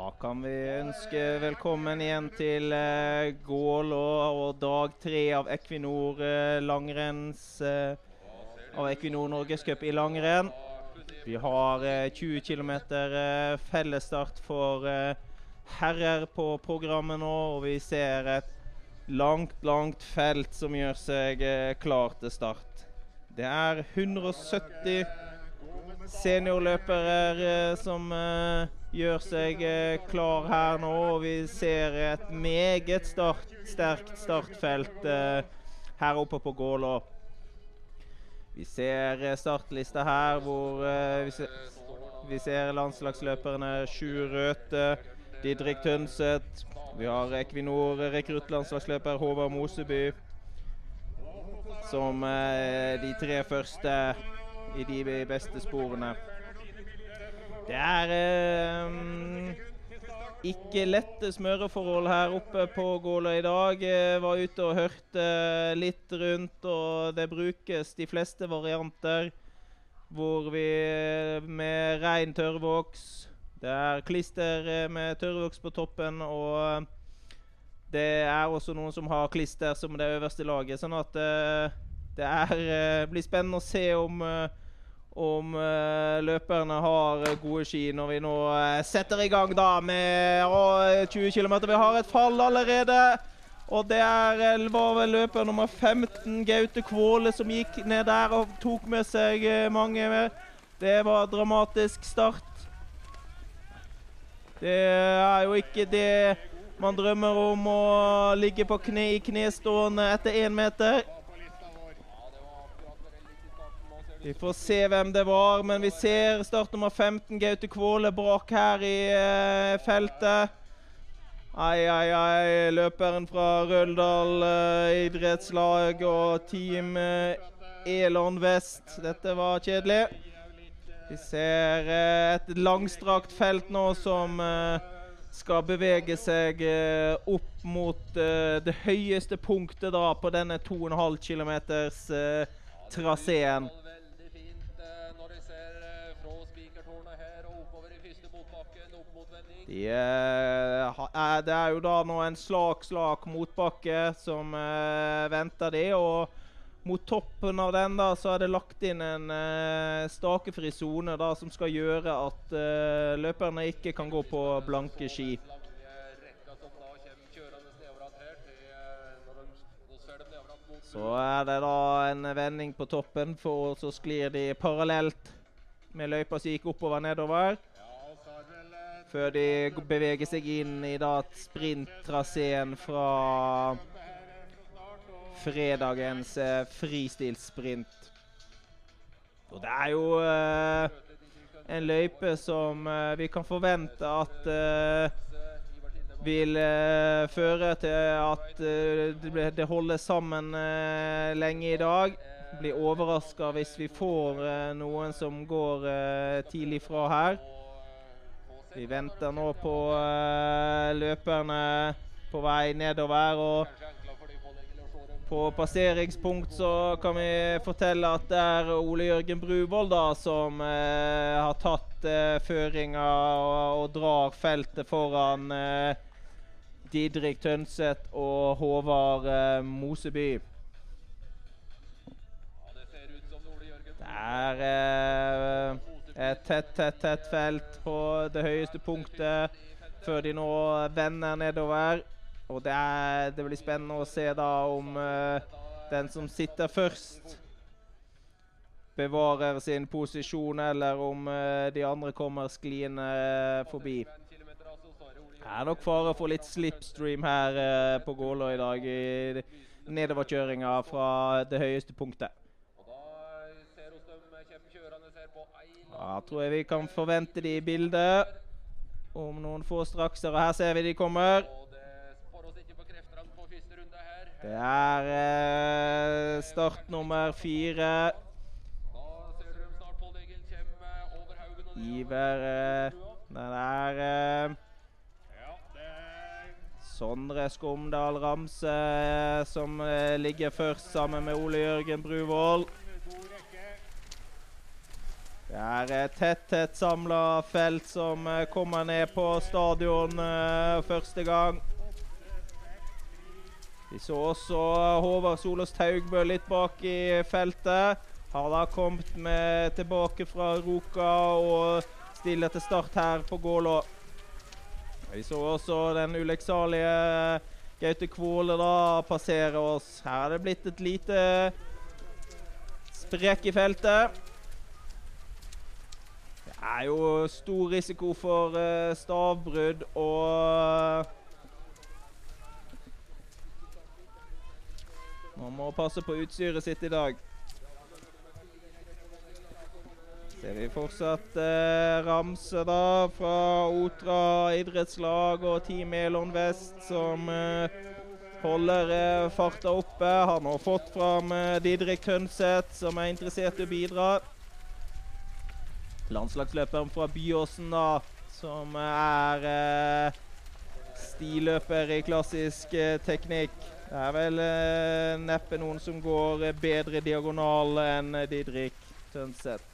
Da kan vi ønske velkommen igjen til eh, Gål og dag tre av Equinor eh, langrenns eh, Av Equinor Norgescup i langrenn. Vi har 20 km fellesstart for herrer på programmet nå, og vi ser et langt, langt felt som gjør seg klar til start. Det er 170 seniorløpere som gjør seg eh, klar her nå. og Vi ser et meget start, sterkt startfelt eh, her oppe på Gålå. Vi ser eh, startlista her hvor vi ser, vi ser landslagsløperne Sjur Røthe, Didrik Tønseth. Vi har Equinor rekruttlandslagsløper Håvard Moseby som de tre første i de beste sporene. Det er eh, ikke lette smøreforhold her oppe på Gåløy i dag. Jeg eh, var ute og hørte litt rundt, og det brukes de fleste varianter. Hvor vi med rein tørrvoks Det er klister eh, med tørrvoks på toppen, og det er også noen som har klister som det øverste laget. Sånn at det er, blir spennende å se om om uh, løperne har gode ski når vi nå uh, setter i gang da med uh, 20 km. Vi har et fall allerede. Og det er, eh, var vel løper nummer 15, Gaute Kvåle, som gikk ned der og tok med seg mange. mer. Det var dramatisk start. Det er jo ikke det man drømmer om å ligge på kne i knestående etter én meter. Vi får se hvem det var, men vi ser startnummer 15, Gaute Kvåle, brak her i uh, feltet. Ai, ai, ai. Løperen fra Røldal uh, idrettslag og Team uh, Elon Vest. Dette var kjedelig. Vi ser et langstrakt felt nå som skal bevege seg opp mot det høyeste punktet da på denne 2,5 km traseen. De, uh, det er jo da nå en slak, slak motbakke som uh, venter de. Og mot toppen av den da, så er det lagt inn en uh, stakefri sone som skal gjøre at løperne ikke kan gå på blanke ski. Så er det da en vending på toppen, for så sklir de parallelt med løypa som gikk oppover nedover før de beveger seg inn i da sprinttraseen fra fredagens eh, fristilsprint. Og det er jo eh, en løype som eh, vi kan forvente at eh, vil eh, føre til at eh, det holdes sammen lenge i dag. Blir overraska hvis vi får noen som går tidlig fra her. Vi venter nå på uh, løperne på vei nedover. og På passeringspunkt så kan vi fortelle at det er Ole Jørgen Bruvoll da, som uh, har tatt uh, føringa og, og, drar feltet foran Didrik Tønseth og Håvard Moseby. Det er et tett, tett, tett felt på det høyeste punktet før de nå vender nedover. Og det, er, det blir spennende å se da om uh, den som sitter først, bevarer sin posisjon, eller om uh, de andre kommer skliende uh, forbi. Det er nok fare for litt slipstream her på Gålå i dag, i nedoverkjøringa fra det høyeste punktet. Da tror jeg vi kan forvente de i bildet om noen få Og her ser vi de kommer. Det er eh, start nummer fire. Iver eh, Den er eh, Sondre Skomdal Ramse eh, som eh, ligger først sammen med Ole Jørgen Bruvoll. Det er et tett, tett samla felt som eh, kommer ned på stadion uh, første gang. Vi så også Håvard Solås Taugbø litt bak i feltet. Har da kommet med tilbake fra Ruka og stiller til start her på Gålå. Vi så også den ulekksalige Gaute Kvåle da passere oss. Her er det blitt et lite sprekk i feltet er jo stor risiko for uh, stavbrudd og Man må passe på utstyret sitt i dag. Ser vi fortsatt uh, Ramse da fra Otra idrettslag og Team Elon Vest som uh, holder uh, farta oppe. Har nå fått fram Didrik Tønseth som er interessert i å bidra. Landslagsløperen fra Byåsen, da, som er eh, stiløper i klassisk eh, teknikk. Det er vel eh, neppe noen som går bedre diagonal enn Didrik Tønseth.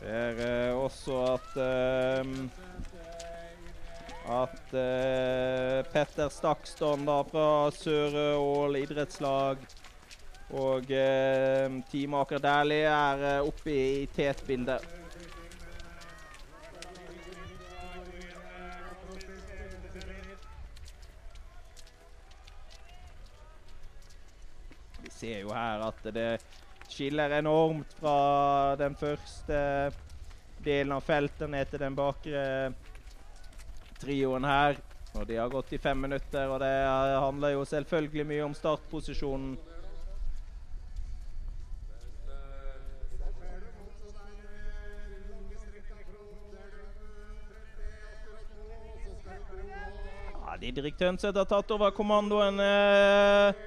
Ser eh, også at eh, at eh, Petter da fra Søre Ål idrettslag og eh, Team Aker Dæhlie er eh, oppe i tetbildet. Vi ser jo her at det skiller enormt fra den første delen av feltet ned til den bakre trioen her. Og De har gått i fem minutter, og det handler jo selvfølgelig mye om startposisjonen. Didrik Tønseth har tatt over kommandoen eh,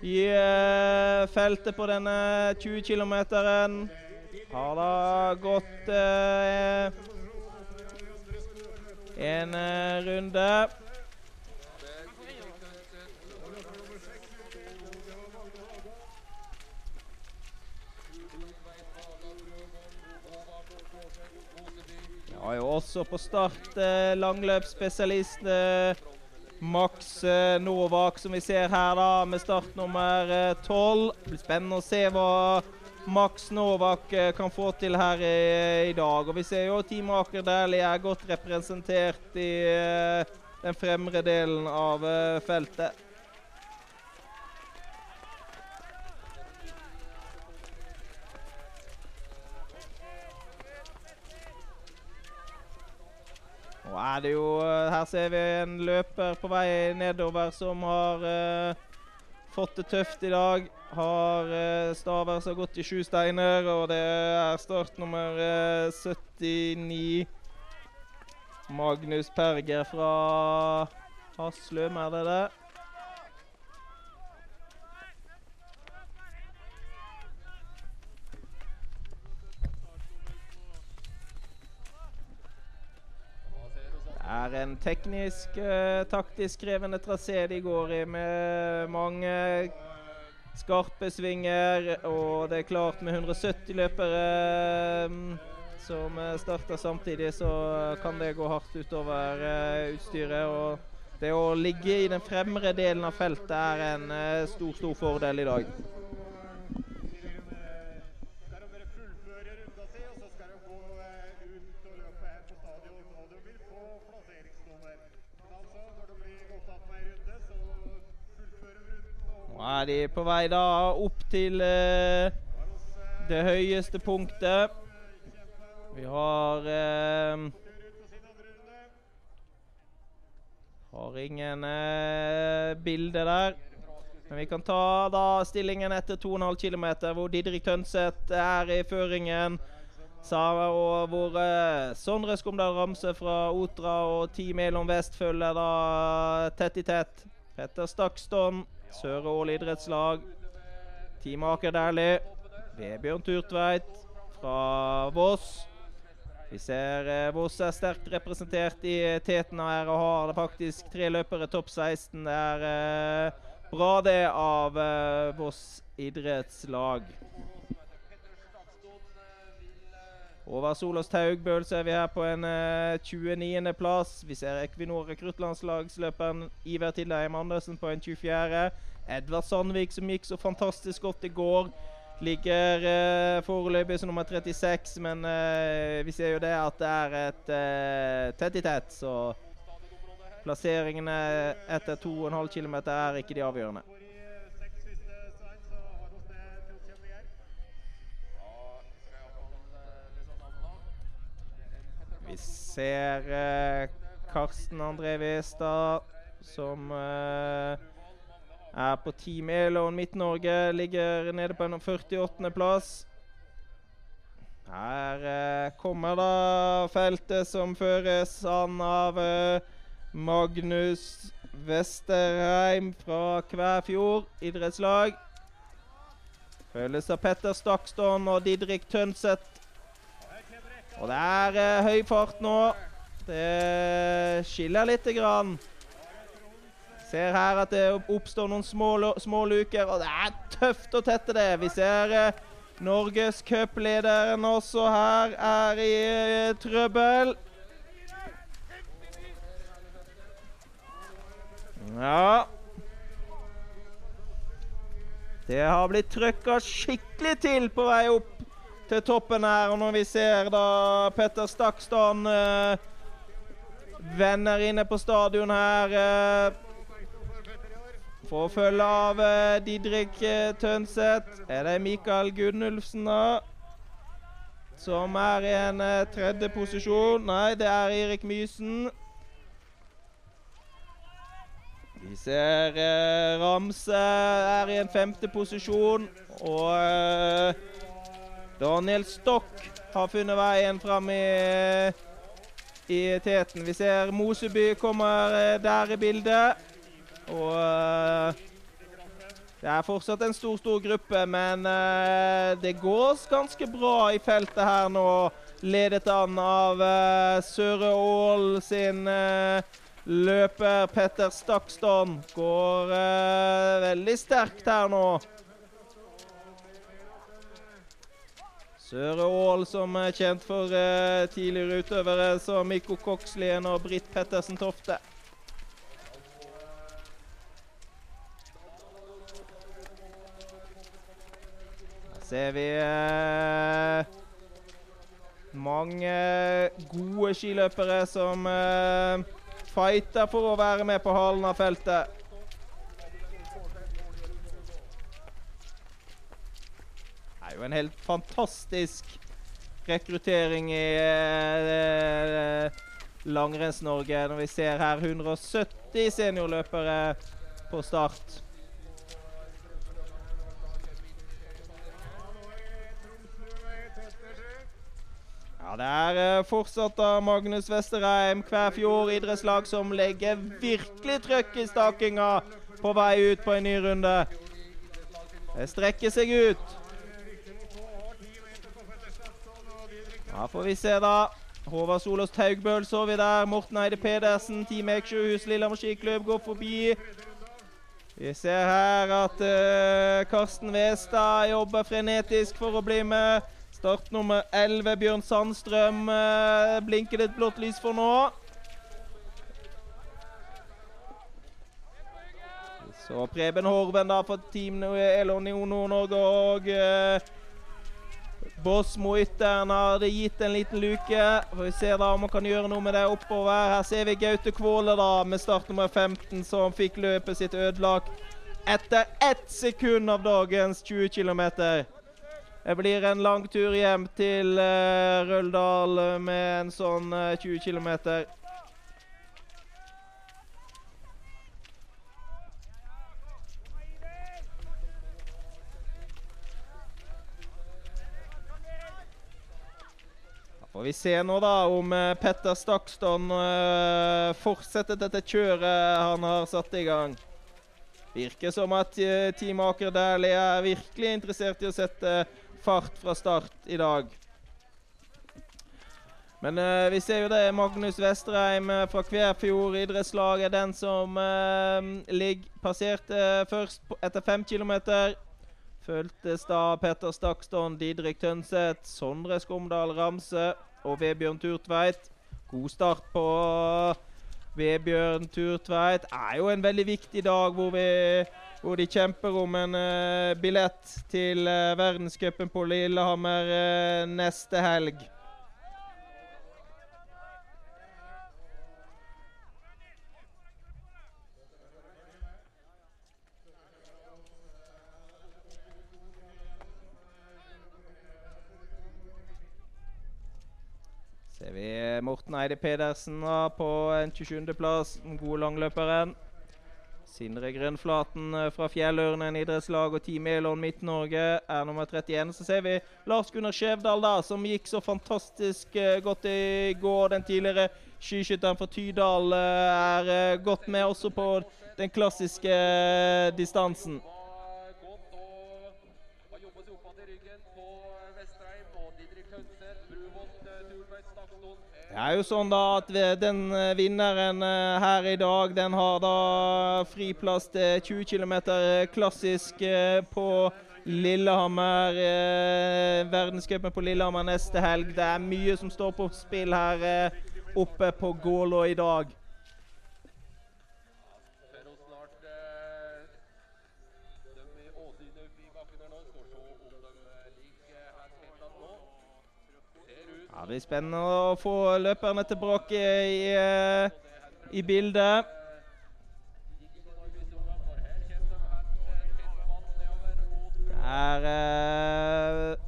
i eh, feltet på denne 20 km. Har da gått eh, en eh, runde. har jo også på start eh, langløpsspesialist eh, Max eh, Novak, som vi ser her, da, med startnummer tolv. Spennende å se hva Max Novak kan få til her i, i, dag. Og vi ser jo Team Aker Dæhlie er godt representert i den fremre delen av feltet. Nå det jo eh, Her ser vi en løper på vei nedover som har uh, fått det tøft i dag. Har uh, staver som har gått i sju steiner, og det er startnummer uh, 79. Magnus Perger fra Haslum, er det det? Er en teknisk, uh, taktisk krevende trasé de går i, med mange skarpe svinger. Og det er klart, med 170 løpere um, som starter samtidig, så kan det gå hardt utover uh, utstyret. Og det å ligge i den fremre delen av feltet er en stor, stor fordel i dag. Er de på vei da opp til eh, det høyeste punktet. Vi har eh, Har ingen eh, bilde der. Men vi kan ta da stillingen etter 2,5 km, hvor Didrik Tønseth er i føringen. Sara Og hvor eh, Sondre Skumdal Ramse fra Otra og Team Elon Vest følger da tett i tett. Petter Stakstad Sør-Ål idrettslag. Team Aker Dæhlie. Vebjørn Turtveit fra Voss. Vi ser eh, Voss er sterkt representert i teten her og har faktisk tre løpere topp 16. Det er eh, bra, det, av eh, Voss idrettslag. Over Solås Taugbøl så er vi her på en uh, 29.-plass. Vi ser Equinor rekruttlandslagsløperen Iver Tildheim Andersen på en 24. Edvard Sandvik, som gikk så fantastisk godt i går, ligger uh, foreløpig som nummer 36. Men uh, vi ser jo det at det er et uh, tett i tett, så plasseringene etter 2,5 km er ikke de avgjørende. Vi ser eh, Karsten André Westad, som eh, er på Team Elon Midt-Norge. Ligger nede på en 48.-plass. Her eh, kommer da feltet som føres an av eh, Magnus Vesterheim fra Kvæfjord idrettslag. Følges av Petter Stakston og Didrik Tønseth og det er eh, høy fart nå. Det skiller lite grann. Ser her at det oppstår noen små, små luker, og det er tøft å tette det. Vi ser eh, Norgescuplederen også her er i eh, trøbbel. Ja Det har blitt trøkka skikkelig til på vei opp til toppen her. Og når vi ser da Petter Stakstan eh, venner inne på stadion her eh, For å følge av eh, Didrik eh, Tønseth er det Mikael Gunnulfsen da. Som er i en eh, tredje posisjon. Nei, det er Erik Mysen. Vi ser eh, Ramse er i en femte posisjon. Og eh, Daniel Stokk har funnet veien fram i, i teten. Vi ser Moseby kommer eh, der i bildet. Og uh, det er fortsatt en stor, stor gruppe, men uh, det går ganske bra i feltet her nå. Ledet an av Søre Aal sin løper Petter Stakston. Går veldig sterkt her nå. Søre Aall, som er kjent for eh, tidligere utøvere som Mikko Kokslien og Britt Pettersen Tofte. Her ser vi eh, mange gode skiløpere som eh, fighter for å være med på halen av feltet. Er jo en helt fantastisk rekruttering i eh, Langrenns-Norge når vi ser her 170 seniorløpere på start. Ja, Det er eh, fortsatt da Magnus Vesterheim, Kvæfjord idrettslag, som legger virkelig trøkk i stakinga på vei ut på en ny runde. Det strekker seg ut. Ja, får vi se, da. Håvard Solås Taugbøl så vi der. Morten Eide Pedersen, Team Eikjøhus Lillehammer skiklubb går forbi. Vi ser her at uh, Karsten Westad jobber frenetisk for å bli med. Start nummer 11, Bjørn Sandstrøm, uh, blinker det et blått lys for nå. Så Preben Horven da for Team Elon Nord-Norge og uh, Bosmo-ytteren har gitt en liten luke. Vi ser da om han kan gjøre noe med det oppover. Her ser vi Gaute Kvåle da med startnummer 15, som fikk løpet sitt ødelagt etter ett sekund av dagens 20 km. Det blir en lang tur hjem til uh, Røldal med en sånn uh, 20 km. Får vi se nå da om eh, Petter Stakstad uh, fortsetter dette kjøret han har satt i gang. Virker som at uh, Team Aker Dæhlie er virkelig interessert i å sette fart fra start i dag. Men uh, vi ser jo det. Magnus Vestreim uh, fra Kvæfjord idrettslag er den som uh, ligger passerte først på, etter fem kilometer. Føltes da Petter Stakston, Didrik Tønseth, Sondre Skomdal Ramse og Vebjørn Turtveit. God start på Vebjørn Turtveit. Er jo en veldig viktig dag hvor, vi, hvor de kjemper om en billett til verdenscupen på Lillehammer neste helg. ser vi Morten Eide Pedersen da, på en 27.-plass, den gode langløperen. Sindre Grønnflaten eh, fra Fjellørnen idrettslag og Team Elon Midt-Norge er nummer 31. Så ser vi Lars Gunnar Skjevdal, da, som gikk så fantastisk uh, godt i går. Den tidligere skiskytteren fra Tydal uh, er godt med også på den klassiske distansen. Det er jo sånn da at den eh, vinneren eh, her i dag, den har da friplass til 20 km klassisk eh, på Lillehammer. Verdenscupen på Lillehammer neste helg. Det er mye som står på spill her oppe på Gålå i dag. Det blir spennende å få løperne tilbake i, eh, i bildet. Der er eh,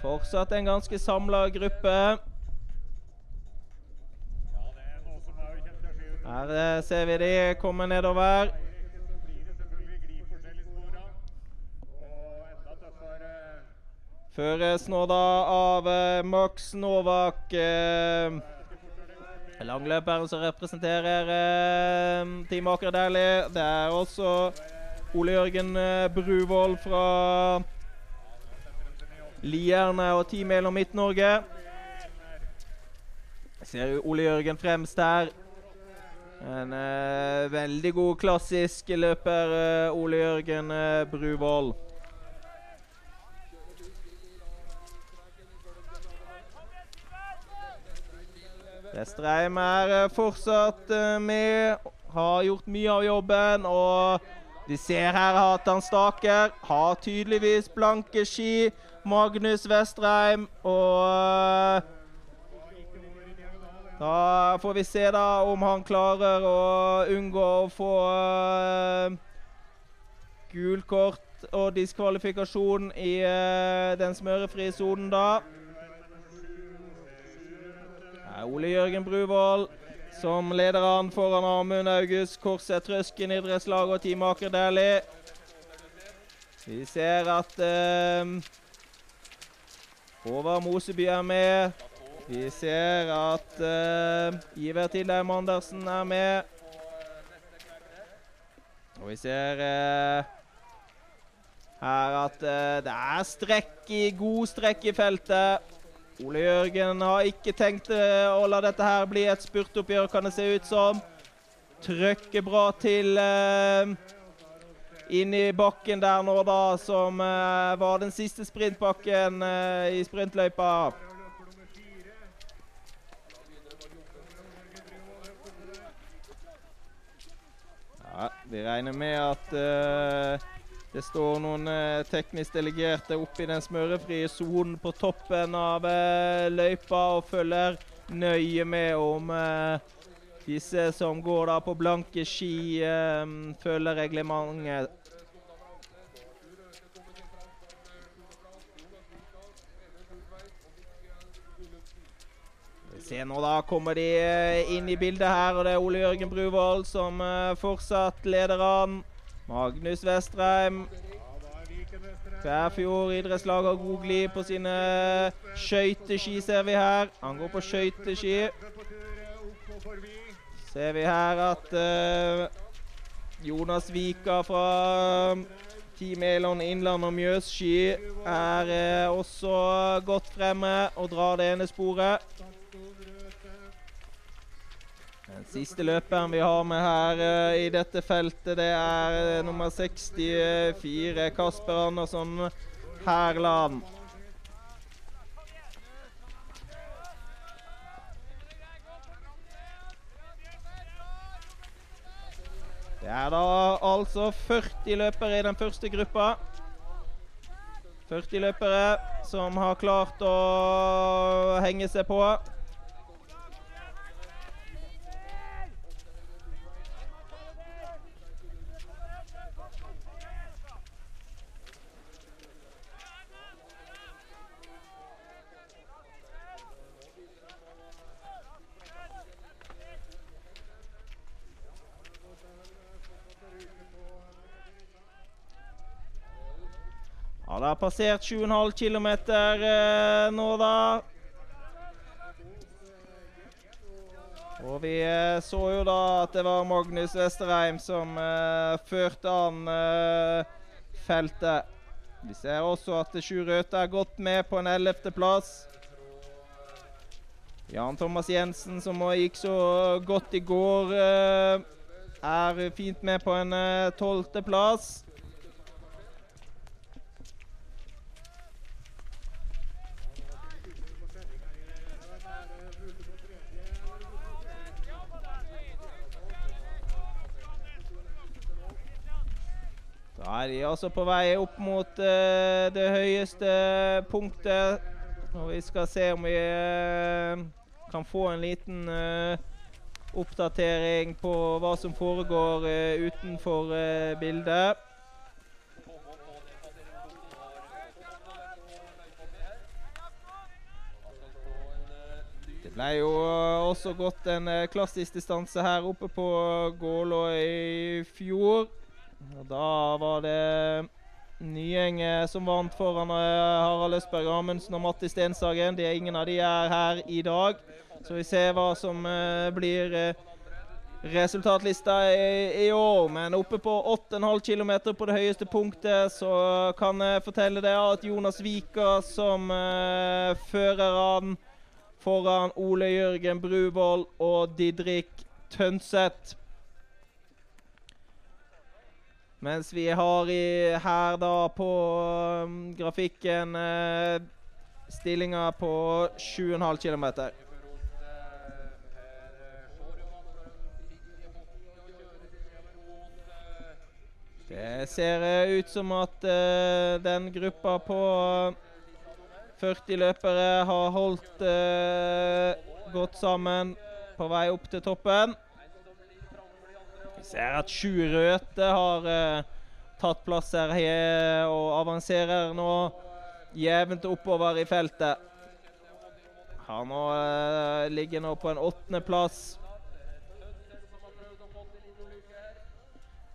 Fortsatt en ganske samla gruppe. Her eh, ser vi de komme nedover. Føres nå da av eh, Max Novak. Eh, langløperen som representerer eh, Team Aker Dæhlie. Det er også Ole Jørgen eh, Bruvoll fra Lierne og Team Elon Midt-Norge. Ser Ole Jørgen fremst her. En eh, veldig god klassisk løper, eh, Ole Jørgen Bruvoll. Vestreim er eh, fortsatt eh, med. Har gjort mye av jobben. Og de ser her at han staker. Har tydeligvis blanke ski. Magnus Vestreim. Og eh, da får vi se da om han klarer å unngå å få gult kort og diskvalifikasjon i den smørefrie sonen da Ole Jørgen Bruvoll som leder an foran Amund August Korset Trøsken idrettslag og Team Aker Dæhlie. Vi ser at eh, Håvard Moseby er med. Vi ser at eh, Iver Tildheim Andersen er med. Og vi ser eh, her at eh, det er strekk i, god strekk i feltet. Ole Jørgen har ikke tenkt eh, å la dette her bli et spurtoppgjør, kan det se ut som. Trøkker bra til uh, inn i bakken der nå, da, som uh, var den siste sprintbakken uh, i sprintløypa. Ja, vi regner med at det står noen eh, teknisk delegerte oppe i den smørefrie sonen på toppen av eh, løypa og følger nøye med om eh, disse som går da på blanke ski, følger reglementet. Se nå, da kommer de inn i bildet her, og det er Ole Jørgen Bruvoll som fortsatt leder an. Magnus Vestreim. Kvæfjord idrettslag har god glid på sine skøyteski, ser vi her. Han går på skøyteski. Ser vi her at uh, Jonas Vika fra Team Elon Innland og Mjøsski er uh, også godt fremme og drar det ene sporet. Siste løperen vi har med her eh, i dette feltet, det er eh, nummer 64, Kasper Andersson Herland. Det er da altså 40 løpere i den første gruppa. 40 løpere som har klart å henge seg på. Det har passert 7,5 km eh, nå, da. Og vi eh, så jo da at det var Magnus Vesterheim som eh, førte an eh, feltet. Vi ser også at Sjur Røthe er godt med på en 11.-plass. Jan Thomas Jensen, som gikk så godt i går, er fint med på en eh, altså på vei opp mot uh, det høyeste punktet. Og vi skal se om vi uh, kan få en liten eh, oppdatering på hva som foregår utenfor bildet. Det ble jo også gått en klassisk distanse her oppe på Gålå i fjor. Da var det Nyeng som vant foran eh, Harald Østberg Amundsen og Matti Stenshagen. Ingen av de er her i dag. Så vi ser hva som eh, blir eh, resultatlista i, i år. Men oppe på 8,5 km på det høyeste punktet så kan jeg fortelle deg at Jonas Vika som fører an foran Ole Jørgen Bruvoll og Didrik Tønseth. Mens vi har i, her da på um, grafikken uh, stillinga på 7,5 km. Det ser eh, ut som at uh, den gruppa på 40 løpere har holdt eh, godt sammen på vei opp til toppen. Ser at Sju Røthe har eh, tatt plass her og avanserer nå jevnt oppover i feltet. Han nå, eh, ligger nå på en åttendeplass.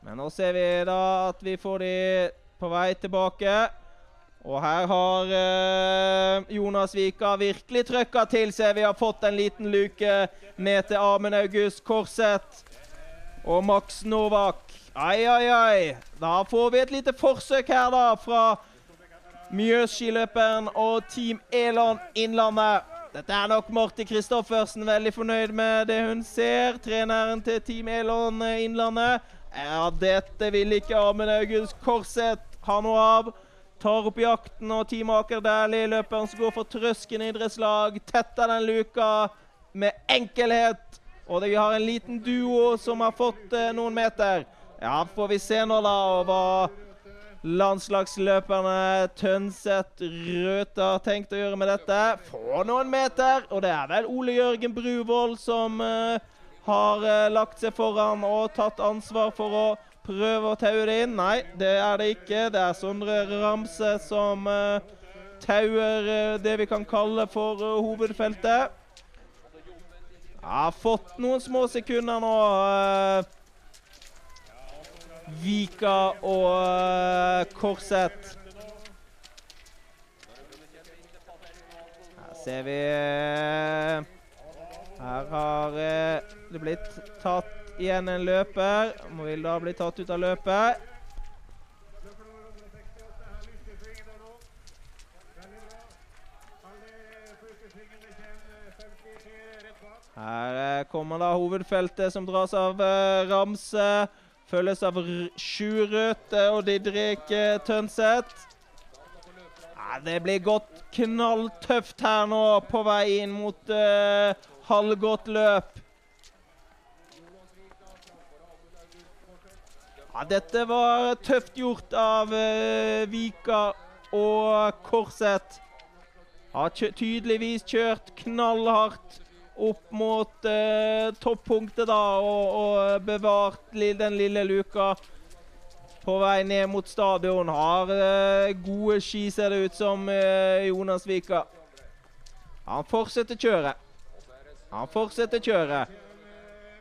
Men nå ser vi da at vi får de på vei tilbake. Og her har eh, Jonas Vika virkelig trøkka til seg. Vi har fått en liten luke ned til Amund August Korseth og Max Novak. Ai, ai, ai. Da får vi et lite forsøk her da fra Mjøsskiløperen og Team Elan Innlandet. Dette er nok Marti Kristoffersen veldig fornøyd med det hun ser. Treneren til Team Elan Innlandet. Ja, dette vil ikke Amund August Korseth ha noe av. Tar opp jakten, og Team Aker Dæhlie, løperen som går for Trøsken idrettslag, tetter den luka med enkelhet. Og vi har en liten duo som har fått eh, noen meter. Ja, får vi se nå, da, hva landslagsløperne Tønseth Røthe har tenkt å gjøre med dette. Få noen meter, og det er vel Ole Jørgen Bruvoll som eh, har eh, lagt seg foran og tatt ansvar for å prøve å taue det inn. Nei, det er det ikke. Det er Sondre Ramse som eh, tauer eh, det vi kan kalle for eh, hovedfeltet. Har fått noen små sekunder nå. eh, Vika og Korset. Her ser vi eh, Her har eh, det blitt tatt igjen en løper. Må vil da bli tatt ut av løpet. Her kommer da hovedfeltet som dras av uh, Ramse. Følges av Sjurut og Didrik Tønseth. Ja, det blir godt knalltøft her nå på vei inn mot uh, halvgått løp. Ja, dette var tøft gjort av uh, Vika og Korset. Har tydeligvis kjørt knallhardt opp mot eh, toppunktet da, og, og, bevart den lille luka på vei ned mot stadion. Har eh, gode ski, ser det ut som, eh, Jonas Vika. Han fortsetter kjøret. Han fortsetter kjøret.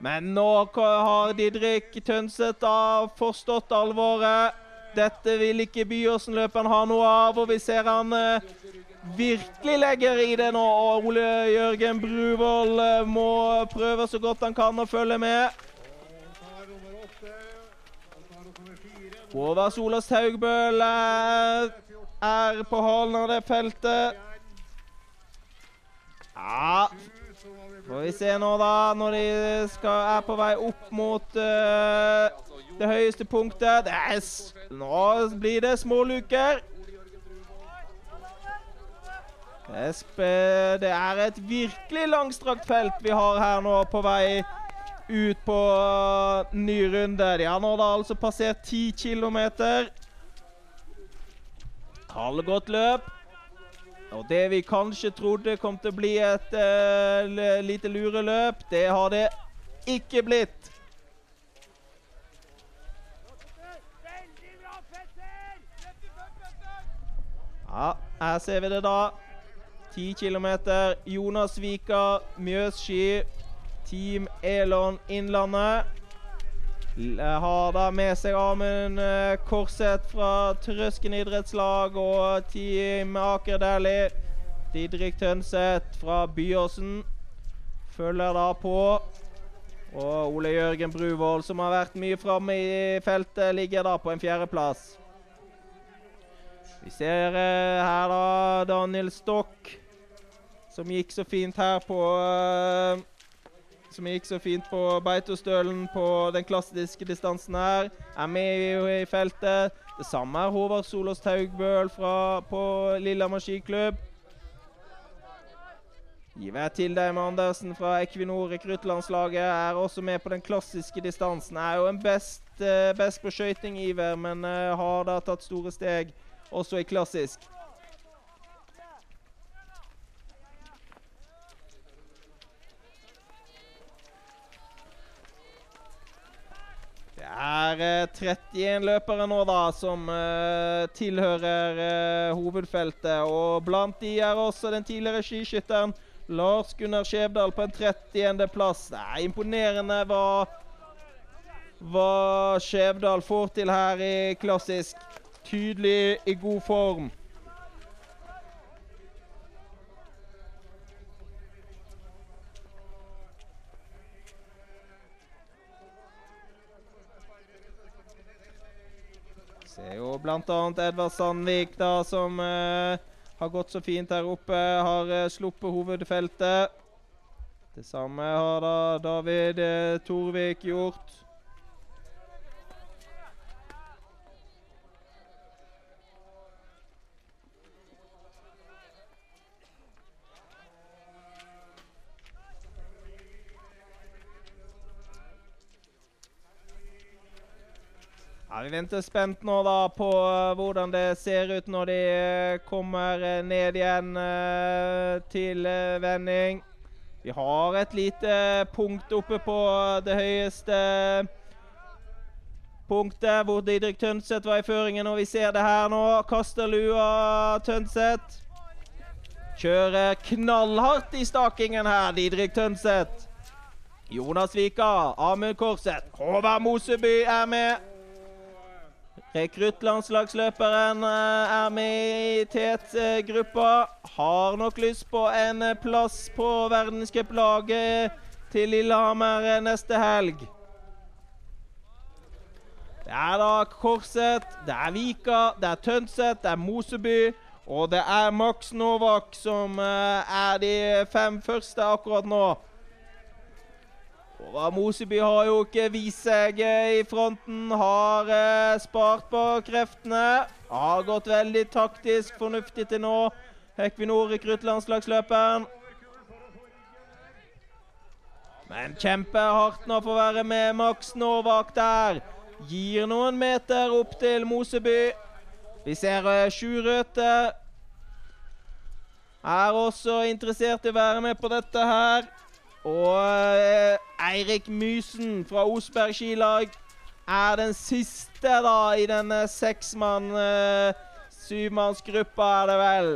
Men nå har Didrik Tønseth da forstått alvoret. Dette vil ikke Byåsen-løperen ha noe av, og vi ser han virkelig legger i det nå. Og Ole Jørgen Bruvoll eh, må prøve så godt han kan å følge med. Håvard Solås Haugbøl er, er på halen av det feltet. Ja Får vi se nå, da, når de skal, er på vei opp mot uh, det høyeste punktet. Det nå blir det småluker. Det er et virkelig langstrakt felt vi har her nå på vei ut på ny runde. De har nå da altså passert 10 km. Halvgodt løp. Og det vi kanskje trodde kom til å bli et uh, lite lureløp, det har det ikke blitt. Ja, her ser vi det da. 10 km. Jonas Vika, Mjøsski, Team Elon Innlandet. Har da med seg Amund eh, Korseth fra Trøsken idrettslag og Team Aker Dæhlie. Didrik Tønseth fra Byåsen følger da på. Og Ole Jørgen Bruvoll, som har vært mye framme i feltet, ligger da på en fjerdeplass. Vi ser uh, her da Daniel Stokk som gikk så fint her på uh, Som gikk så fint på Beitostølen på den klassiske distansen her. Er med i, i feltet. Det samme er Håvard Solås Taugbøl fra, på Lillehammer skiklubb. Iver med Andersen fra Equinor rekruttlandslaget er også med på den klassiske distansen. Er jo en best, uh, best på skøyting, Iver, men uh, har da tatt store steg også i klassisk. Det er 31 eh, løpere nå da som uh, tilhører uh, hovedfeltet. Og blant de er også den tidligere skiskytteren Lars Gunnar Skjevdal på en 30. plass. Det er imponerende hva, hva Skjevdal får til her i klassisk. Tydelig i god form. Det er jo bl.a. Edvard Sandvik, da, som uh, har gått så fint her oppe. Har uh, sluppet hovedfeltet. Det samme har da David uh, Torvik gjort. Vi venter spent nå da på uh, hvordan det ser ut når de uh, kommer uh, ned igjen til vending. Vi har et lite punkt oppe på det høyeste punktet, hvor Didrik Tønseth var i føringen. Og vi ser det her nå. Kaster lua Tønseth. Kjører knallhardt i stakingen her, Didrik Tønseth. Jonas Vika, Amund Korseth, Håvard Moseby er med. Rekruttlandslagsløperen eh, er med i Tet-gruppa. Har nok lyst på en plass på verdenscuplaget til Lillehammer eh, neste helg. Det er da Korset, det er Vika, det er Tønset, det er Moseby Og det er Max Novak som eh, er de fem første akkurat nå. Og Moseby har jo ikke vist seg i fronten. Har eh, spart på kreftene. Har gått veldig taktisk fornuftig til nå. Equinor rekruttlandslagsløperen. Men kjempehardt nå for å være med Max Novak der. Gir noen meter opp til Moseby. Vi ser uh, Sjurøte er også interessert i å være med på dette her. Og uh, Eirik Mysen fra Osberg skilag er den siste da i denne seksmann, uh, syvmannsgruppa, er det vel.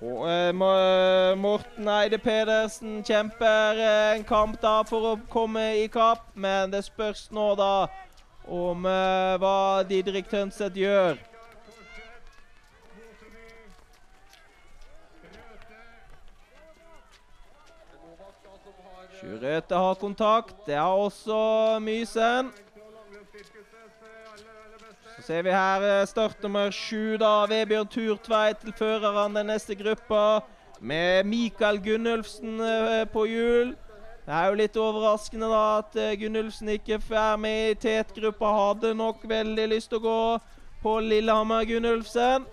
Og uh, Morten Eide Pedersen kjemper en kamp da for å komme i kapp, men det spørs nå da om hva Didrik Tønseth gjør. Sjurøte har kontakt. Det har også Mysen Så ser vi her start startnummer sju, da. Vebjørn Turtveit til føreren den neste gruppa. Med Mikael Gunnulfsen eh, på hjul. Det er jo litt overraskende da at eh, Gunnulfsen ikke er med i tetgruppa. Hadde nok veldig lyst til å gå på Lillehammer Gunnulfsen.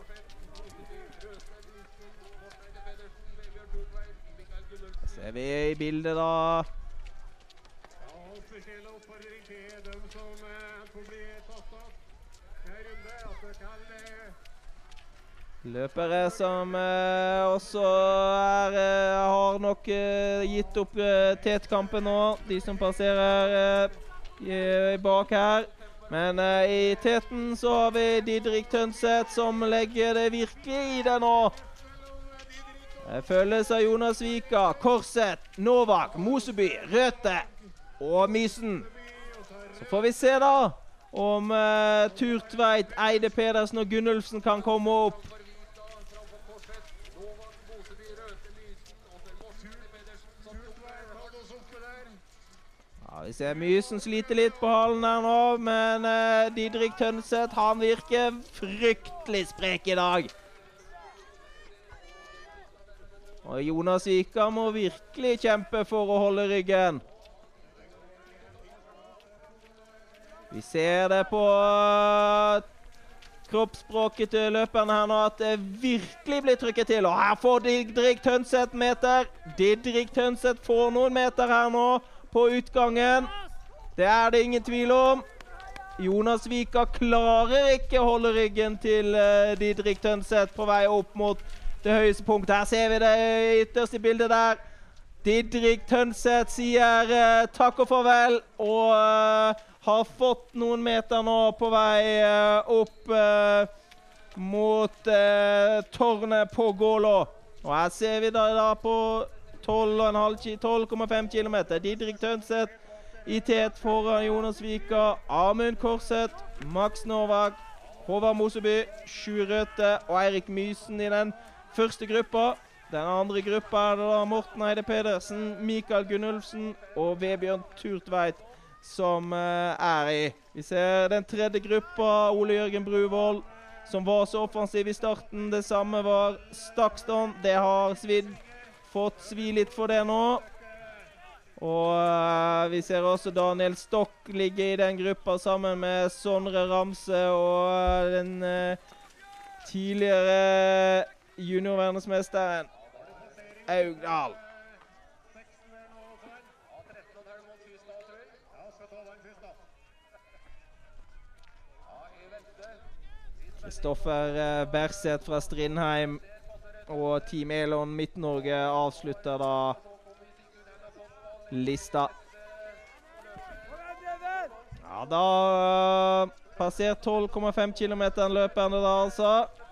Ser vi i bildet, da. Løpere som eh, også er, eh, har nok eh, gitt opp eh, tetkampen nå, de som passerer eh, bak her. Men i teten så har vi Didrik Tønseth som legger det virkelig i det nå. Følges av Jonas Vika, Korset, Novak, Moseby, Røthe og Mysen. Så får vi se da om Turtveit, Eide Pedersen og Gunnulfsen kan komme opp. vi ser Mysen sliter litt på halen her nå, men uh, Didrik Tønseth han virker fryktelig sprek i dag. Og Jonas Vika må virkelig kjempe for å holde ryggen. Vi ser det på uh, kroppsspråket til løperne her nå at det virkelig blir trykket til. Og her får Didrik Tønseth meter. Didrik Tønseth får noen meter her nå på utgangen. Det er det ingen tvil om. Jonas Vika klarer ikke å holde ryggen til uh, Didrik Tønseth på vei opp mot det høyeste punktet. Her ser vi det ytterste bildet der. Didrik Tønseth sier uh, takk og farvel og uh, har fått noen meter nå på vei opp mot tårnet på Gålå. Og her ser vi da, da på 12,5 km. Didrik Tønseth i tet foran Jonas Vika. Amund Korseth, Max Novak, Håvard Moseby, Sjur Røthe og Eirik Mysen i den første gruppa. Den andre gruppa er det da Morten Eide Pedersen, Mikael Gunnulfsen og Vebjørn Turtveit som uh, er i. Vi ser den tredje gruppa, Ole Jørgen Bruvoll, som var så offensiv i starten. Det samme var Stakston. Det har svidd fått svi litt for det nå. Og uh, vi ser også Daniel Stokk ligge i den gruppa sammen med Sondre Ramse og uh, den tidligere juniorverdensmesteren Augdal. Kristoffer Berseth fra Strindheim og Team Elon Midt-Norge avslutter da lista. Ja, da passert 12,5 km løperne da, altså.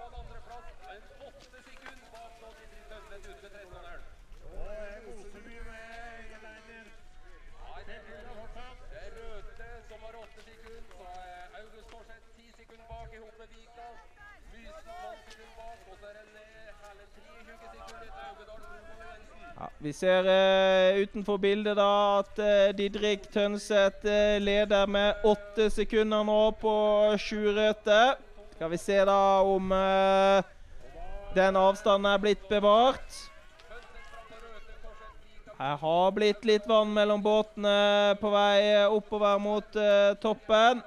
Vi ser uh, utenfor bildet da at uh, Didrik Tønseth uh, leder med åtte sekunder nå på Sjurøte. Skal vi se da om Den avstanden er blitt bevart. Her har blitt litt vann mellom båtene på vei oppover mot toppen.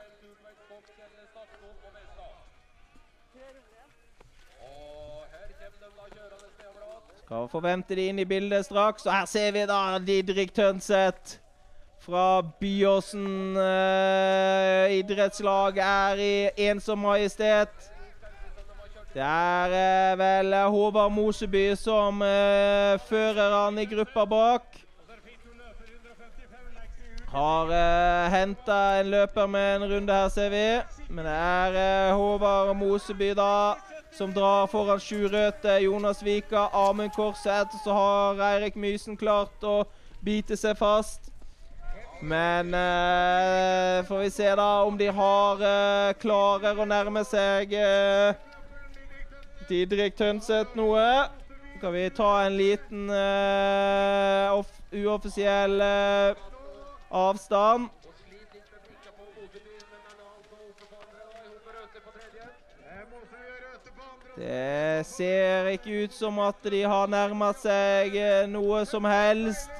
Skal forvente de inn i bildet straks. Og her ser vi da Didrik Tønseth fra Byåsen eh, idrettslag er i ensom majestet. Det er eh, vel Håvard Moseby som eh, fører han i gruppa bak. Har eh, henta en løper med en runde her, ser vi. Men det er eh, Håvard Moseby da som drar foran Sjurøte, Jonas Vika, Amund Korseth. Så har Eirik Mysen klart å bite seg fast. Men eh, får vi se da om de har eh, klarer å nærme seg eh, Didrik Tønseth noe. Skal vi ta en liten uh, uoffisiell uh, avstand. Det ser ikke ut som at de har nærma seg uh, noe som helst.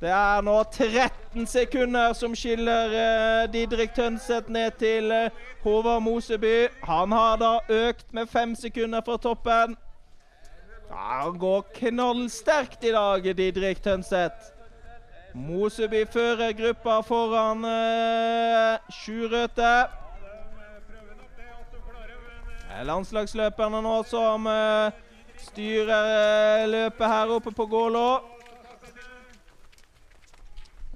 Det er nå 13 sekunder som skiller uh, Didrik Tønseth ned til uh, Håvard Moseby. Han har da økt med fem sekunder fra toppen. Han går knallsterkt i dag, Didrik Tønseth. Moseby fører gruppa foran uh, Sjurøte. Landslagsløperne nå som uh, styrer løpet her oppe på Gålå.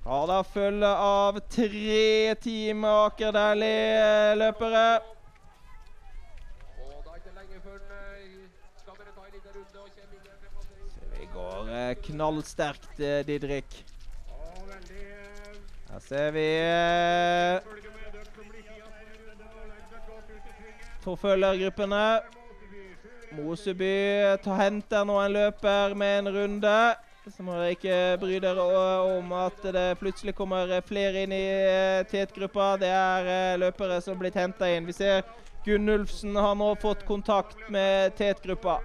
Har da følge av tre Team Aker Dæhlie-løpere. Vi går eh, knallsterkt, eh, Didrik. Her ser vi eh, forfølgergruppene. Moseby henter nå en løper med en runde. Så må dere ikke bry dere om at det plutselig kommer flere inn i eh, tetgruppa. Det er eh, løpere som er blitt henta inn. Vi ser Gunnulfsen har nå fått kontakt med tetgruppa.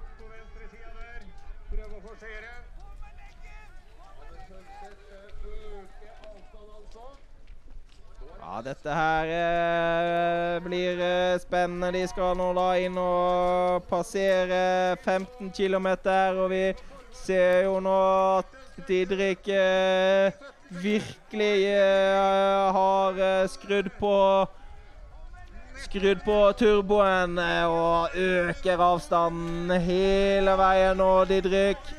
Dette her eh, blir eh, spennende. De skal nå da inn og passere 15 km, og vi ser jo nå at Didrik eh, virkelig eh, har eh, skrudd på Skrudd på turboen og øker avstanden hele veien nå, Didrik.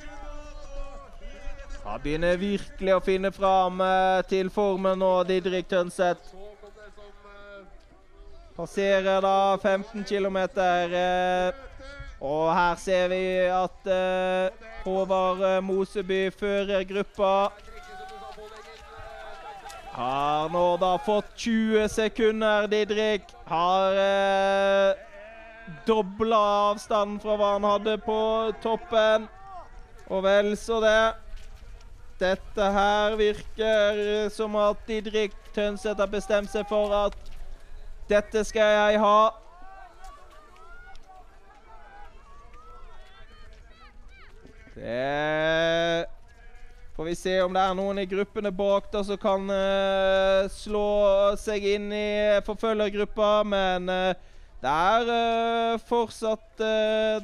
Han begynner virkelig å finne fram til formen nå, Didrik Tønseth. Passerer da 15 km. Og her ser vi at uh, Håvard uh, Moseby fører gruppa. Har nå da fått 20 sekunder, Didrik. Har eh, dobla avstanden fra hva han hadde på toppen. Og vel så det. Dette her virker som at Didrik Tønseth har bestemt seg for at dette skal jeg ha. Det får vi se om det er noen i gruppene bak da som kan uh, slå seg inn i forfølgergruppa. Men uh, det er uh, fortsatt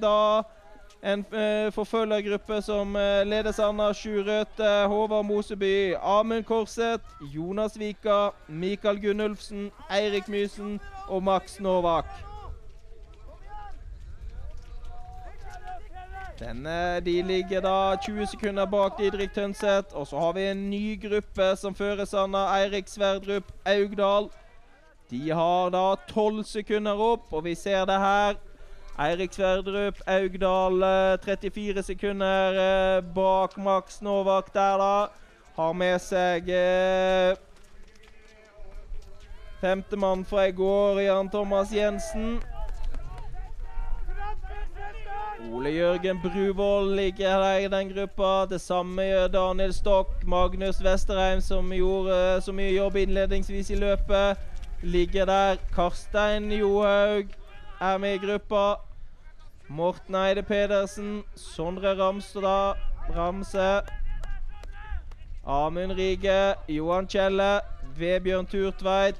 da en forfølgergruppe som ledes an av Sjur Røthe, Håvard Moseby, Amund Korseth, Jonas Vika, Mikael Gunnulfsen, Eirik Mysen og Max Novak. Denne, de ligger da 20 sekunder bak Didrik Tønseth. Og så har vi en ny gruppe som føres an av Eirik Sverdrup Augdal. De har da 12 sekunder opp, og vi ser det her. Eirik Sverdrup Augdal 34 eh, sekunder eh, bak Max Novak der, da. Har med seg eh, femtemann fra i går, Jan Thomas Jensen. Ole Jørgen Bruvoll ligger her i den gruppa. Det samme gjør Daniel Stokk. Magnus Vesterheim, som gjorde så mye jobb innledningsvis i løpet, ligger der. Karstein Johaug er med i gruppa. Morten Eide Pedersen, Sondre Ramstad, Ramse. Amund Rige, Johan Kjelle, Vebjørn Turtveit.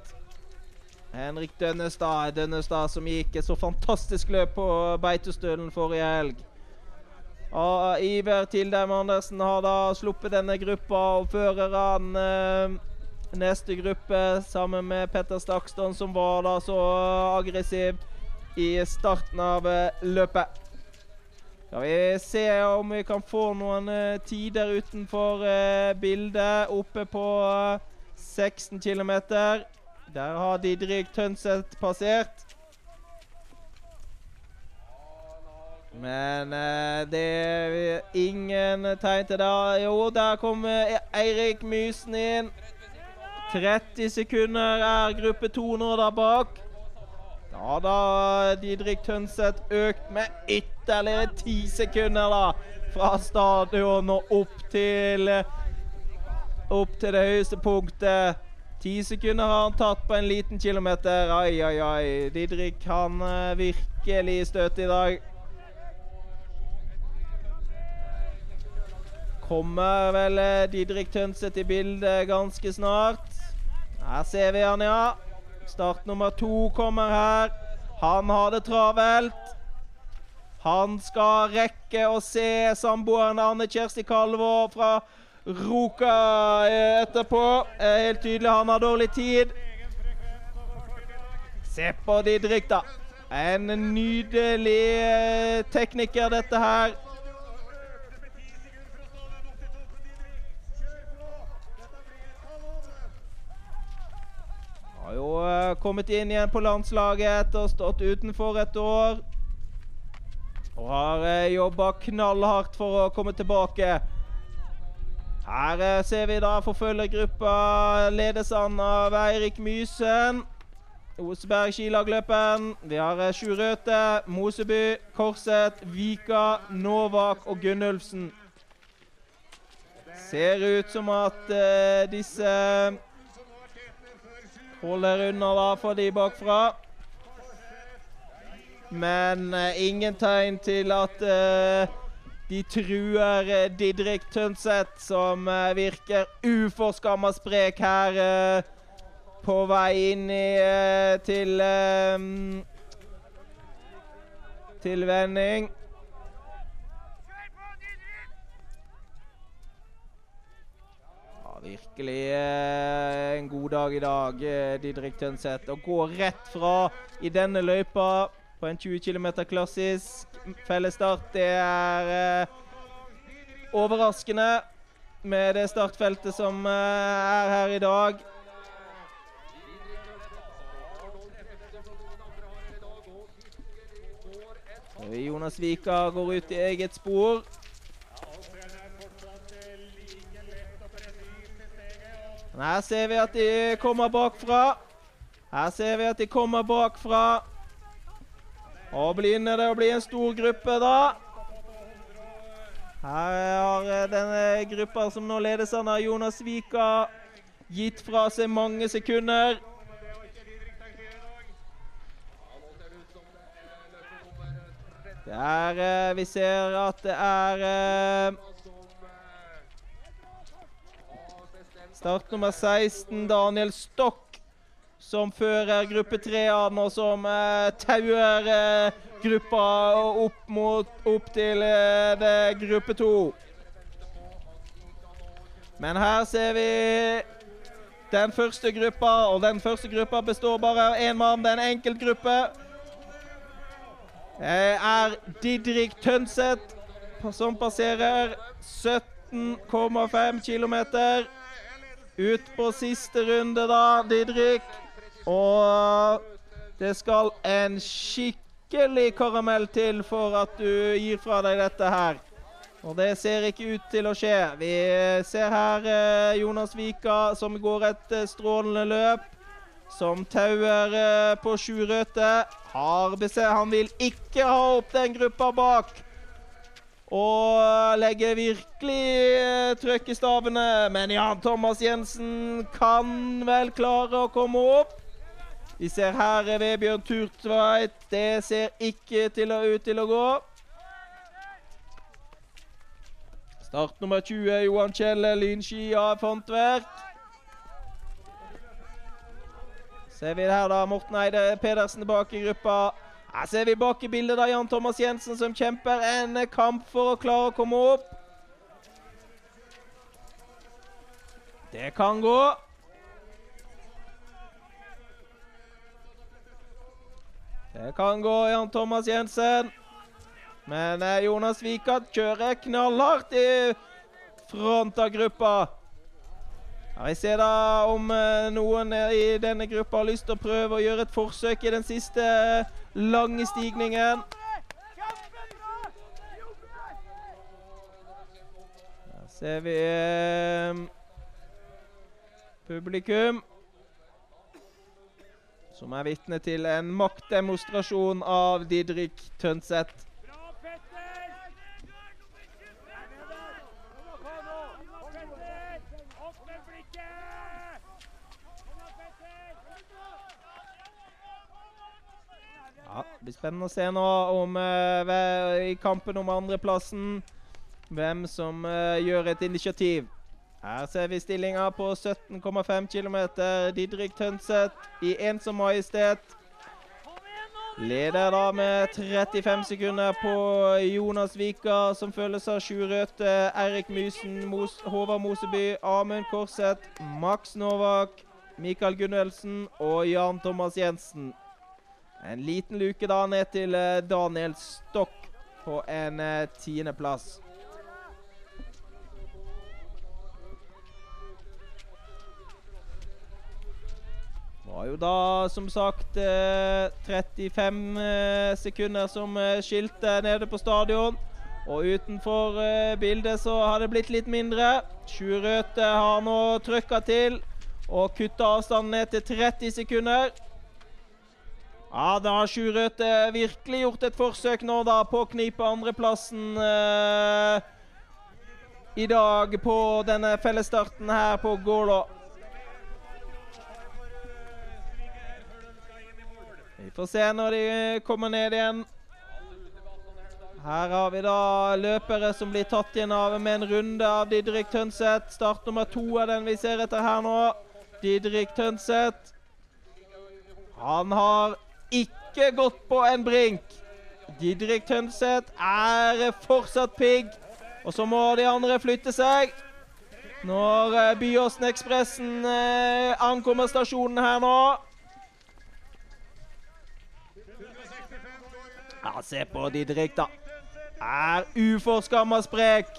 Henrik Dønnestad, Dønnestad som gikk et så fantastisk løp på Beitostølen forrige helg. Og Iver Tildheim Andersen har da sluppet denne gruppa og fører han eh, neste gruppe sammen med Petter Stakston, som var da så aggressiv i starten av eh, løpet. Skal vi se om vi kan få noen uh, tider utenfor uh, bildet. Oppe på uh, 16 km. Der har Didrik Tønseth passert. Men det er ingen tegn til det. Jo, der kommer Eirik Mysen inn. 30 sekunder er gruppe to nå der bak. Da Didrik Tønseth økt med ytterligere ti sekunder da, fra stadion og opp til opp til det høyeste punktet. Ti sekunder har han tatt på en liten kilometer. Ai, ai, ai. Didrik han uh, virkelig støt i dag. Kommer vel uh, Didrik Tønseth i bildet ganske snart. Her ser vi han, ja. Start nummer to kommer her. Han har det travelt. Han skal rekke å se samboeren Anne Kjersti Kalvå fra Roka etterpå. Helt tydelig han har dårlig tid. Se på Didrik, da. En nydelig eh, tekniker, dette her. Har jo uh, kommet inn igjen på landslaget ha stått utenfor et år. Og har uh, jobba knallhardt for å komme tilbake. Her uh, ser vi da forfølgergruppa ledes an av Eirik Mysen. Oseberg skilagløpen. Vi har Sju Røthe, Moseby, Korset, Vika, Novak og Gunnulfsen. Ser ut som at disse Holder unna da for de bakfra. Men uh, ingen tegn til at uh, de truer uh, Didrik Tønseth, som virker uforskamma sprek her på vei inn i, til til vending. Virkelig eh, en god dag i dag, eh, Didrik Tønseth. Å gå rett fra i denne løypa på en 20 km klassisk fellesstart, det er eh, overraskende med det startfeltet som er her i dag. Jonas Vika går ut i eget spor. Men her ser vi at de kommer bakfra. Her ser vi at de kommer bakfra. Og begynner det å bli en stor gruppe, da. Her har eh, denne gruppa som nå ledes av Jonas Vika, gitt fra seg mange sekunder. Det er eh, Vi ser at det er Start nummer 16, Daniel Stokk, som fører gruppe 3 an, og som eh, tauer eh, gruppa opp, mot, opp til eh, gruppe 2. Men her ser vi den første gruppa, og den første gruppa består bare av én mann. Det er en enkeltgruppe. Det er Didrik Tønseth som passerer 17,5 km. Ut på siste runde, da, Didrik. Og det skal en skikkelig karamell til for at du gir fra deg dette her. Og det ser ikke ut til å skje. Vi ser her eh, Jonas Vika som går et eh, strålende løp. Som tauer eh, på sju røte. Han vil ikke ha opp den gruppa bak. Og legger virkelig eh, trøkk i stavene. Men Jan Thomas Jensen kan vel klare å komme opp. Vi ser her Vebjørn Turtveit. Det ser ikke til å, ut til å gå. Start nummer 20, Johan Kjelle, Lynski av Håndverk. Ser vi det her, da. Morten Eide Pedersen tilbake i gruppa. Her ser vi bak i bildet da Jan Thomas Jensen som kjemper en kamp for å klare å komme opp. Det kan gå. Det kan gå, Jan Thomas Jensen. Men eh, Jonas Wikat kjører knallhardt i front av gruppa. Vi ser da om eh, noen i denne gruppa har lyst til å prøve å gjøre et forsøk i den siste lange stigningen. Her ser vi eh, publikum som er vitne til en maktdemonstrasjon av Didrik Tønseth. Ja, Det blir spennende å se nå om uh, i kampen om andreplassen hvem som uh, gjør et initiativ. Her ser vi stillinga på 17,5 km. Didrik Tønseth i ensom majestet. Leder da med 35 sekunder på Jonas Vika, som følges av Sju Røthe, Erik Mysen, Mos Håvard Moseby, Amund Korseth, Max Novak, Mikael Gunnelsen og Jan Thomas Jensen. En liten luke da ned til eh, Daniel Stokk på en tiendeplass. tiendeplass. var jo da som sagt eh, 35 eh, sekunder som eh, skilte nede på stadion. Og utenfor eh, bildet så har det blitt litt mindre. Sjurøte har nå trykka til og kutta avstanden ned til 30 sekunder. Ja, da har Sjurøte virkelig gjort et forsøk nå da på å knipe andreplassen eh, i dag på denne fellesstarten her på Gålå. Vi får se når de kommer ned igjen. Her har vi da løpere som blir tatt igjen av med en runde av Didrik Tønseth. Start nummer to er den vi ser etter her nå. Didrik Tønseth. Han har ikke gått på en brink. Didrik Tønseth er fortsatt pigg. Og så må de andre flytte seg. Når eh, Byåsen-ekspressen eh, ankommer stasjonen her nå. Ja, se på Didrik, da. Er uforskamma sprek.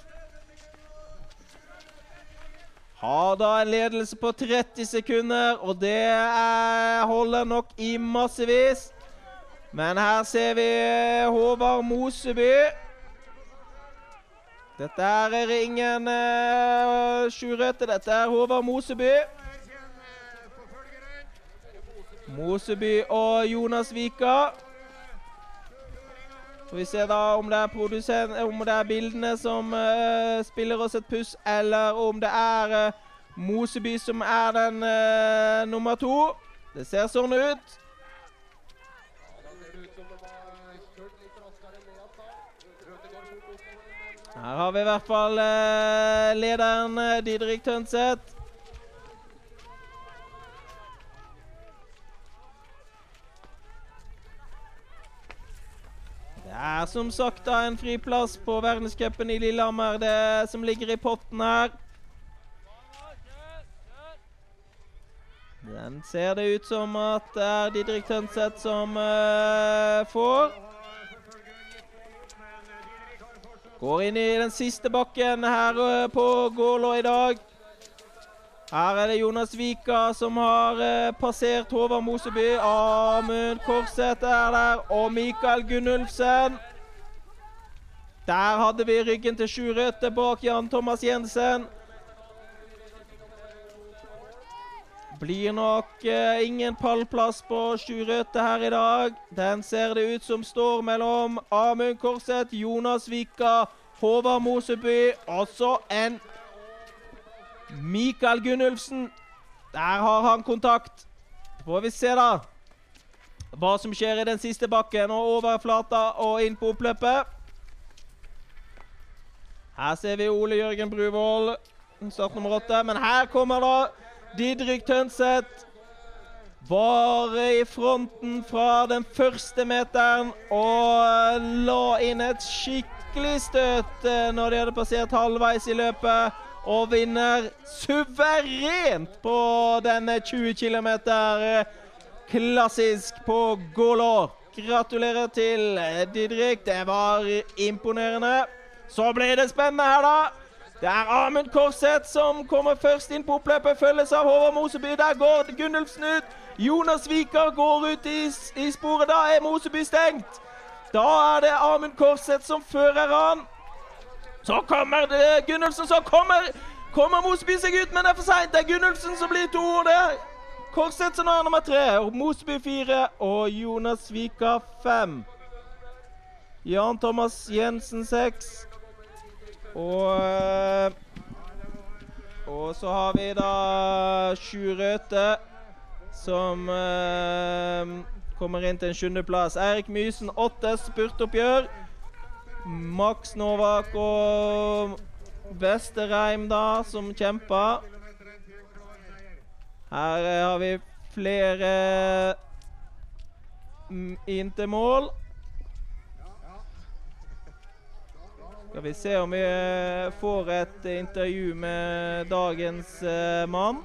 Har da en ledelse på 30 sekunder, og det er, holder nok i massevis. Men her ser vi Håvard Moseby. Dette er ingen uh, Sjurøte. Dette er Håvard Moseby. Moseby og Jonas Vika. Så vi ser da om det er, om det er bildene som uh, spiller oss et puss, eller om det er uh, Moseby som er den uh, nummer to. Det ser sånn ut. Her har vi i hvert fall lederen Didrik Tønseth. Det er som sagt da en friplass på verdenscupen i Lillehammer, det som ligger i potten her. Den ser det ut som at det er Didrik Tønseth som uh, får. Går inn i den siste bakken her uh, på Gålå i dag. Her er det Jonas Vika som har eh, passert Håvard Moseby. Amund Korseth er der, og Mikael Gunnulfsen. Der hadde vi ryggen til Sju Røtte bak Jan Thomas Jensen. Blir nok eh, ingen pallplass på Sju Røtte her i dag. Den ser det ut som står mellom Amund Korseth, Jonas Vika, Håvard Moseby. Altså en Mikael Gunnulfsen. Der har han kontakt. Får vi se, da. hva som skjer i den siste bakken og over flata og inn på oppløpet. Her ser vi Ole Jørgen Bruvoll, start nummer åtte. Men her kommer da Didrik Tønseth. Var i fronten fra den første meteren og la inn et skikkelig støt eh, når de hadde passert halvveis i løpet. Og vinner suverent på denne 20 km klassisk på Gålår. Gratulerer til Didrik. Det var imponerende. Så ble det spennende her, da. Det er Amund Korseth som kommer først inn på oppløpet, følges av Håvard Moseby. Der går Gunnulfsen ut. Jonas Viker går ut i, i sporet. Da er Moseby stengt. Da er det Amund Korseth som fører han. Så kommer det Gunnulfsen, så kommer, kommer Moseby seg ut, men det er for seint. Det er Gunnulfsen som blir to. Det er Korseth som er nummer tre. Moseby fire og Jonas Vika fem. Jan Thomas Jensen seks. Og eh, Og så har vi da Sju Røthe som uh, kommer inn til en sjuendeplass. Eirik Mysen åtte spurtoppgjør. Max Novak og Vesterheim da, som kjemper. Her har vi flere mm, inn til mål. Skal vi se om vi eh, får et intervju med dagens uh, mann.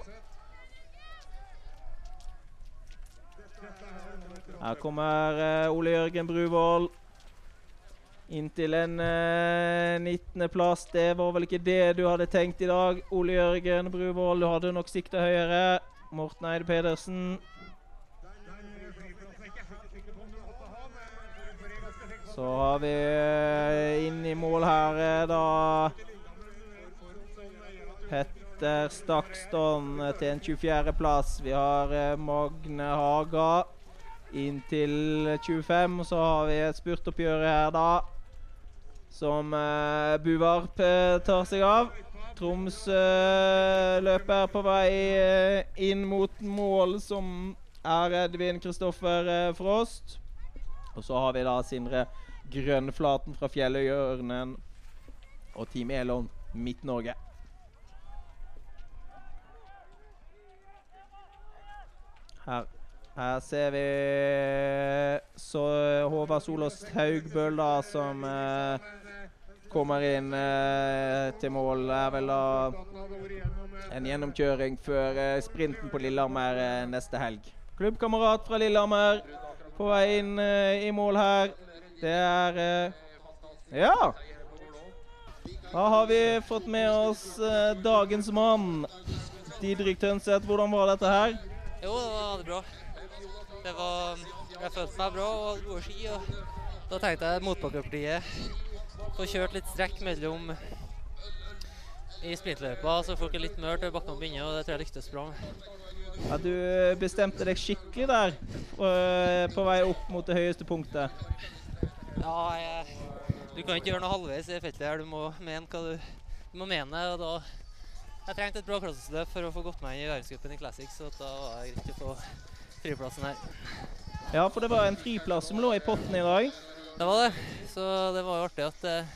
Her kommer uh, Ole Jørgen Bruvoll inn til en uh, 19.-plass. Det var vel ikke det du hadde tenkt i dag, Ole Jørgen Bruvoll. Du hadde nok sikta høyere. Morten Eide Pedersen Så har vi eh, inn i mål her eh, da Petter Stakston eh, til en 24.-plass. Vi har Magne Haga inn til 25. Så har vi et spurtoppgjør her, da. Som uh, Buvarp tar seg av. Troms uh, løper på vei uh, inn mot mål, som er Edvin Kristoffer Frost. Og så har vi da Sindre Grønnflaten fra Fjelløyørnen og Team Elon Midt-Norge. Her, her, ser vi så Håvard Solås Haugbøl da, som eh, kommer inn eh, til mål. Det er vel da en gjennomkjøring før eh, sprinten på Lillehammer eh, neste helg. Klubbkamerat fra Lillehammer på vei inn eh, i mål her. Det er eh, Ja. Da har vi fått med oss eh, dagens mann. Didrik Tønseth, hvordan var dette her? Jo, det var bra. Det var Jeg følte meg bra og hadde gode ski. og Da tenkte jeg motbakkepartiet få kjørt litt strekk mellom i sprintløypa, så folk er litt mør til bakkene begynner, og det tror jeg lyktes bra. Ja, Du bestemte deg skikkelig der på vei opp mot det høyeste punktet. Ja, jeg, du kan ikke gjøre noe halvveis i feltet her. Du må mene hva du, du må mene. og da Jeg trengte et bra klassesløp for å få gått meg inn i verdenscupen i Classics, så da var det greit å få friplassen her. Ja, for det var en friplass som lå i potten i dag? Det var det. Så det var jo artig at, eh,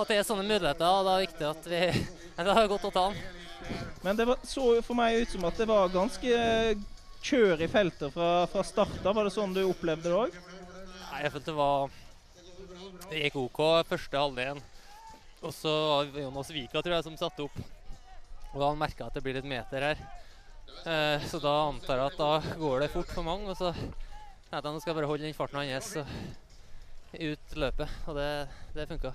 at det er sånne muligheter. og Det er viktig at vi Det har gått å ta den. Men det var, så for meg ut som at det var ganske kjør i feltet fra, fra start av. Var det sånn du opplevde det òg? Jeg følte det var Det gikk OK første halvdelen. Og så var det Jonas Vika tror jeg, som satte opp. Og da han merka at det blir litt meter her. Eh, så da antar jeg at da går det fort for mange. Og så jeg nå skal jeg bare holde den farten hans ut løpet. Og det, det funka.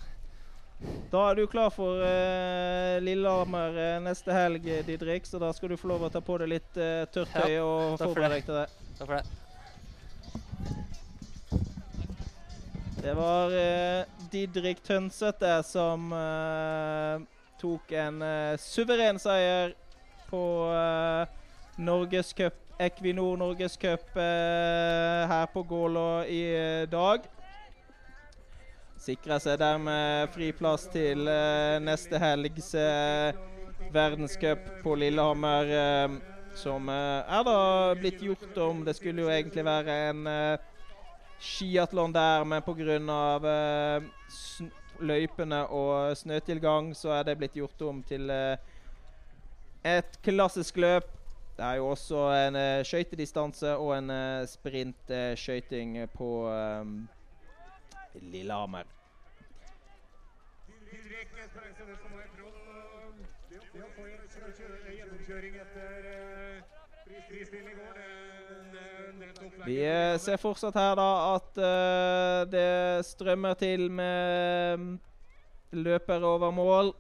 Da er du klar for eh, Lillehammer eh, neste helg, Didrik. Så da skal du få lov å ta på deg litt eh, tørt tøy ja, og forberede deg til det. Takk for det. Det var eh, Didrik Tønseth som eh, tok en eh, suveren seier på eh, Norgescup, Equinor Norgescup eh, her på Gålå i eh, dag. Sikrer seg dermed friplass til eh, neste helgs verdenscup på Lillehammer Som eh, er da blitt gjort om. Det skulle jo egentlig være en uh, skiatlon der, men pga. Eh, løypene og snøtilgang så er det blitt gjort om til et klassisk løp. Det er jo også en uh, skøytedistanse og en uh, sprintskøyting på um, Lillehammer. Vi ser fortsatt her da at uh, det strømmer til med løpere over mål.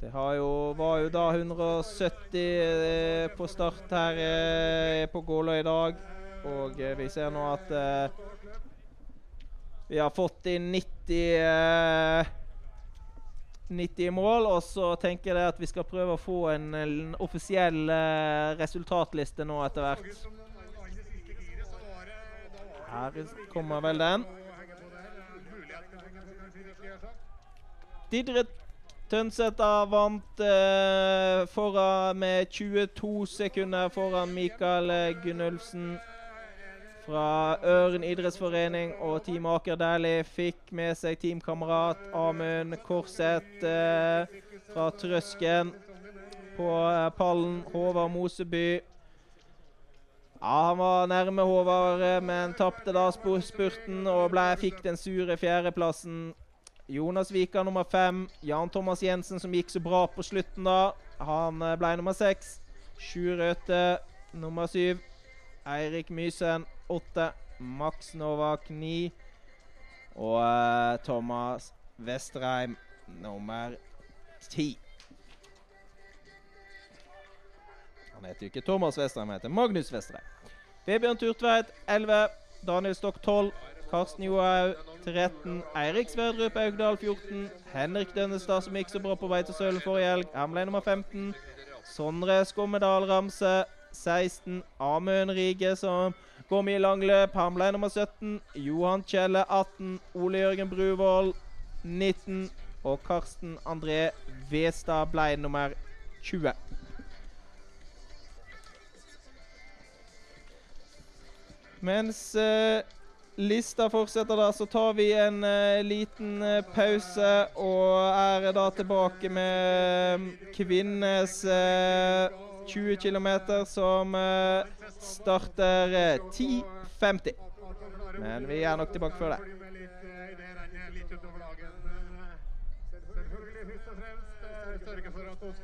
Det jo, var jo da 170 eh, på start her eh, på Gålå i dag. Og eh, vi ser nå at vi har fått inn 90 90 mål, og så tenker jeg at vi skal prøve å få en, en offisiell eh, resultatliste nå etter hvert. Her kommer vel den. Didre Tønsæter vant eh, foran med 22 sekunder foran Mikael Gunnulfsen fra Ørn idrettsforening og Team Aker Dæhlie. Fikk med seg teamkamerat Amund Korseth eh, fra Trøsken på eh, pallen. Håvard Moseby. Ja, Han var nærme Håvard, eh, men tapte da spurten og ble, fikk den sure fjerdeplassen. Jonas Vika nummer fem. Jan Thomas Jensen, som gikk så bra på slutten da. Han eh, ble nummer seks. Sju Røthe nummer syv. Eirik Mysen åtte. Max Novak ni. Og uh, Thomas Vesterheim nummer ti. Han heter jo ikke Thomas Vesterheim, han heter Magnus Vesterheim. Vebjørn Turtveit 11. Daniel Stokk 12. Karsten Johaug 13. Eirik Sverdrup Augdal 14. Henrik Dønnestad, som gikk så bra på vei til sølv forrige helg. Han nummer 15. Sondre Skommedal Ramse 16. Amund Rige, som går mye langløp. Han ble nummer 17. Johan Kjelle 18. Ole Jørgen Bruvoll 19. Og Karsten André Westad ble nummer 20. Mens uh, lista fortsetter da, så tar vi en uh, liten uh, pause og er da tilbake med um, kvinnenes uh, 20 km som starter 10.50. Men vi er nok tilbake før det. Selvfølgelig først og fremst sørge for at oss